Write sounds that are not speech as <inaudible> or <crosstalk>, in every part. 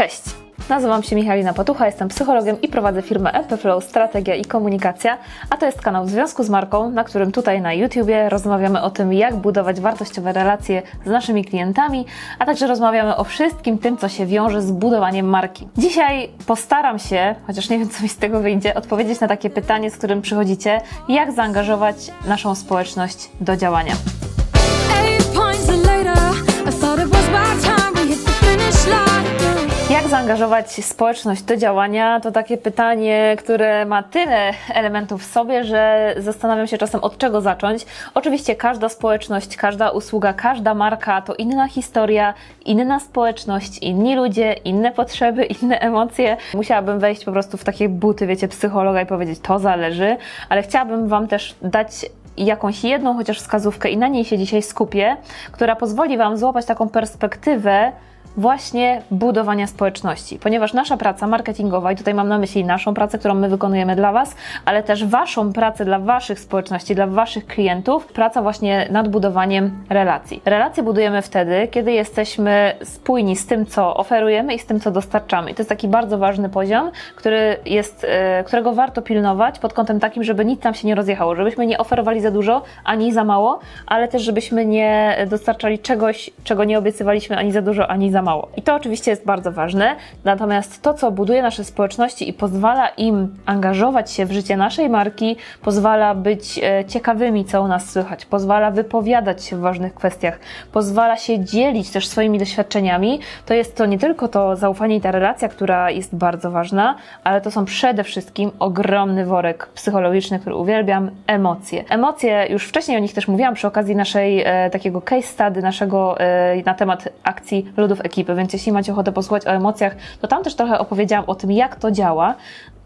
Cześć! Nazywam się Michalina Patucha, jestem psychologiem i prowadzę firmę MPFlow Strategia i Komunikacja, a to jest kanał w związku z marką, na którym tutaj na YouTubie rozmawiamy o tym, jak budować wartościowe relacje z naszymi klientami, a także rozmawiamy o wszystkim tym, co się wiąże z budowaniem marki. Dzisiaj postaram się, chociaż nie wiem, co mi z tego wyjdzie, odpowiedzieć na takie pytanie, z którym przychodzicie, jak zaangażować naszą społeczność do działania. Zaangażować społeczność do działania? To takie pytanie, które ma tyle elementów w sobie, że zastanawiam się czasem od czego zacząć. Oczywiście każda społeczność, każda usługa, każda marka to inna historia, inna społeczność, inni ludzie, inne potrzeby, <laughs> inne emocje. Musiałabym wejść po prostu w takie buty, wiecie, psychologa i powiedzieć, to zależy, ale chciałabym Wam też dać jakąś jedną chociaż wskazówkę i na niej się dzisiaj skupię, która pozwoli Wam złapać taką perspektywę, właśnie budowania społeczności, ponieważ nasza praca marketingowa, i tutaj mam na myśli naszą pracę, którą my wykonujemy dla Was, ale też Waszą pracę dla Waszych społeczności, dla Waszych klientów, praca właśnie nad budowaniem relacji. Relacje budujemy wtedy, kiedy jesteśmy spójni z tym, co oferujemy i z tym, co dostarczamy. I to jest taki bardzo ważny poziom, który jest, e, którego warto pilnować pod kątem takim, żeby nic nam się nie rozjechało, żebyśmy nie oferowali za dużo, ani za mało, ale też żebyśmy nie dostarczali czegoś, czego nie obiecywaliśmy ani za dużo, ani za mało. I to oczywiście jest bardzo ważne. Natomiast to, co buduje nasze społeczności i pozwala im angażować się w życie naszej marki, pozwala być e, ciekawymi, co u nas słychać, pozwala wypowiadać się w ważnych kwestiach, pozwala się dzielić też swoimi doświadczeniami, to jest to nie tylko to zaufanie i ta relacja, która jest bardzo ważna, ale to są przede wszystkim ogromny worek psychologiczny, który uwielbiam, emocje. Emocje, już wcześniej o nich też mówiłam przy okazji naszej e, takiego case study, naszego e, na temat akcji Ludów Ekipy, więc jeśli macie ochotę posłuchać o emocjach, to tam też trochę opowiedziałam o tym, jak to działa.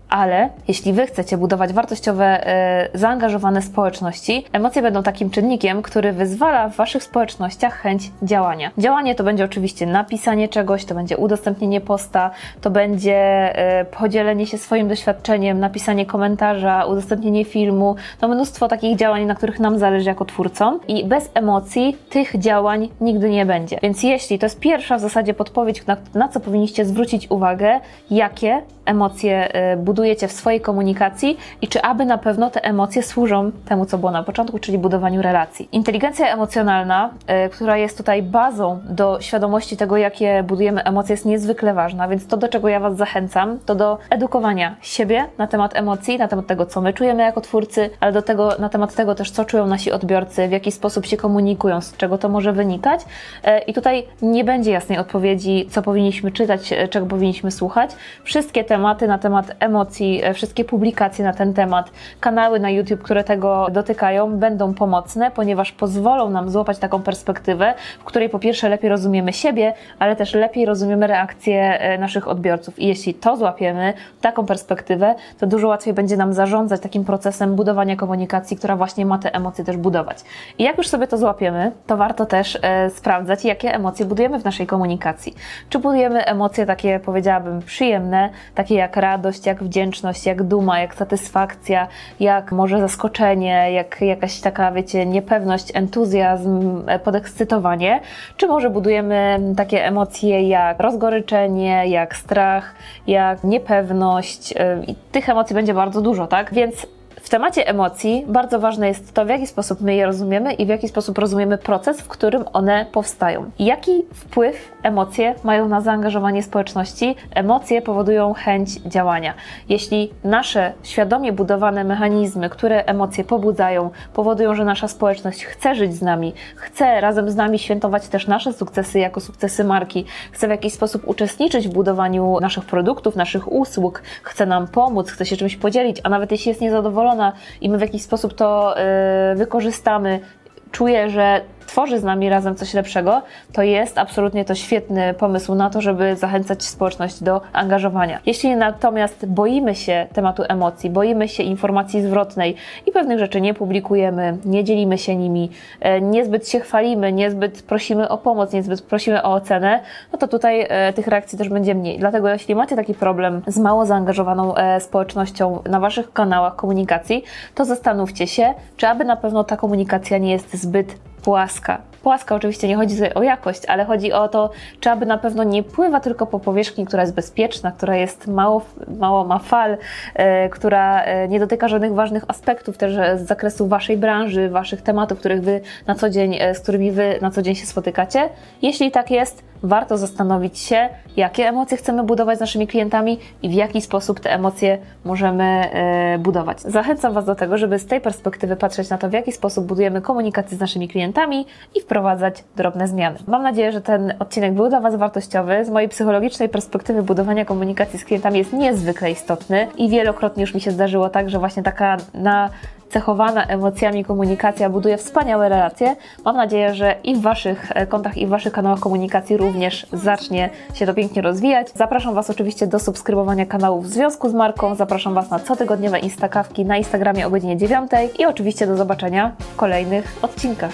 Ale jeśli Wy chcecie budować wartościowe, e, zaangażowane społeczności, emocje będą takim czynnikiem, który wyzwala w Waszych społecznościach chęć działania. Działanie to będzie oczywiście napisanie czegoś, to będzie udostępnienie posta, to będzie e, podzielenie się swoim doświadczeniem, napisanie komentarza, udostępnienie filmu, to mnóstwo takich działań, na których nam zależy jako twórcom i bez emocji tych działań nigdy nie będzie. Więc jeśli to jest pierwsza w zasadzie podpowiedź, na, na co powinniście zwrócić uwagę, jakie emocje budujecie w swojej komunikacji i czy aby na pewno te emocje służą temu, co było na początku, czyli budowaniu relacji. Inteligencja emocjonalna, e, która jest tutaj bazą do świadomości tego, jakie budujemy emocje, jest niezwykle ważna, więc to, do czego ja Was zachęcam, to do edukowania siebie na temat emocji, na temat tego, co my czujemy jako twórcy, ale do tego, na temat tego też, co czują nasi odbiorcy, w jaki sposób się komunikują, z czego to może wynikać. E, I tutaj nie będzie jasnej odpowiedzi, co powinniśmy czytać, e, czego powinniśmy słuchać. Wszystkie tematy na temat emocji, e, wszystkie publikacje na ten temat, kanały na YouTube, które tego dotykają, będą pomocne, ponieważ pozwolą nam złapać taką perspektywę, w której po pierwsze lepiej rozumiemy siebie, ale też lepiej rozumiemy reakcje e, naszych odbiorców. I jeśli to złapiemy, taką perspektywę, to dużo łatwiej będzie nam zarządzać takim procesem budowania komunikacji, która właśnie ma te emocje też budować. I jak już sobie to złapiemy, to warto też e, sprawdzać, jakie emocje budujemy w naszej komunikacji. Czy budujemy emocje takie, powiedziałabym, przyjemne, takie jak radość, jak wdzięczność, jak duma, jak satysfakcja, jak może zaskoczenie, jak jakaś taka, wiecie, niepewność, entuzjazm, e, podekscytowanie, czy może budujemy takie emocje jak rozgoryczenie, jak strach, jak niepewność e, i tych emocji będzie bardzo dużo, tak? Więc w temacie emocji bardzo ważne jest to, w jaki sposób my je rozumiemy i w jaki sposób rozumiemy proces, w którym one powstają. Jaki wpływ emocje mają na zaangażowanie społeczności? Emocje powodują chęć działania. Jeśli nasze świadomie budowane mechanizmy, które emocje pobudzają, powodują, że nasza społeczność chce żyć z nami, chce razem z nami świętować też nasze sukcesy jako sukcesy marki, chce w jakiś sposób uczestniczyć w budowaniu naszych produktów, naszych usług, chce nam pomóc, chce się czymś podzielić, a nawet jeśli jest niezadowolona, i my w jakiś sposób to y, wykorzystamy, czuję, że tworzy z nami razem coś lepszego, to jest absolutnie to świetny pomysł na to, żeby zachęcać społeczność do angażowania. Jeśli natomiast boimy się tematu emocji, boimy się informacji zwrotnej i pewnych rzeczy nie publikujemy, nie dzielimy się nimi, e, niezbyt się chwalimy, niezbyt prosimy o pomoc, niezbyt prosimy o ocenę, no to tutaj e, tych reakcji też będzie mniej. Dlatego jeśli macie taki problem z mało zaangażowaną e, społecznością na waszych kanałach komunikacji, to zastanówcie się, czy aby na pewno ta komunikacja nie jest zbyt płaska. Płaska oczywiście nie chodzi tutaj o jakość, ale chodzi o to, czy aby na pewno nie pływa tylko po powierzchni, która jest bezpieczna, która jest mało, mało ma fal, e, która e, nie dotyka żadnych ważnych aspektów też e, z zakresu waszej branży, waszych tematów, których wy na co dzień, z którymi wy na co dzień się spotykacie. Jeśli tak jest, warto zastanowić się, jakie emocje chcemy budować z naszymi klientami i w jaki sposób te emocje możemy e, budować. Zachęcam Was do tego, żeby z tej perspektywy patrzeć na to, w jaki sposób budujemy komunikację z naszymi klientami i wprowadzać drobne zmiany. Mam nadzieję, że ten odcinek był dla Was wartościowy. Z mojej psychologicznej perspektywy budowania komunikacji z klientami jest niezwykle istotny i wielokrotnie już mi się zdarzyło tak, że właśnie taka na cechowana emocjami komunikacja buduje wspaniałe relacje. Mam nadzieję, że i w Waszych e, kontach, i w Waszych kanałach komunikacji również zacznie się to pięknie rozwijać. Zapraszam Was oczywiście do subskrybowania kanału w związku z marką. Zapraszam Was na cotygodniowe Instakawki na Instagramie o godzinie 9 i oczywiście do zobaczenia w kolejnych odcinkach.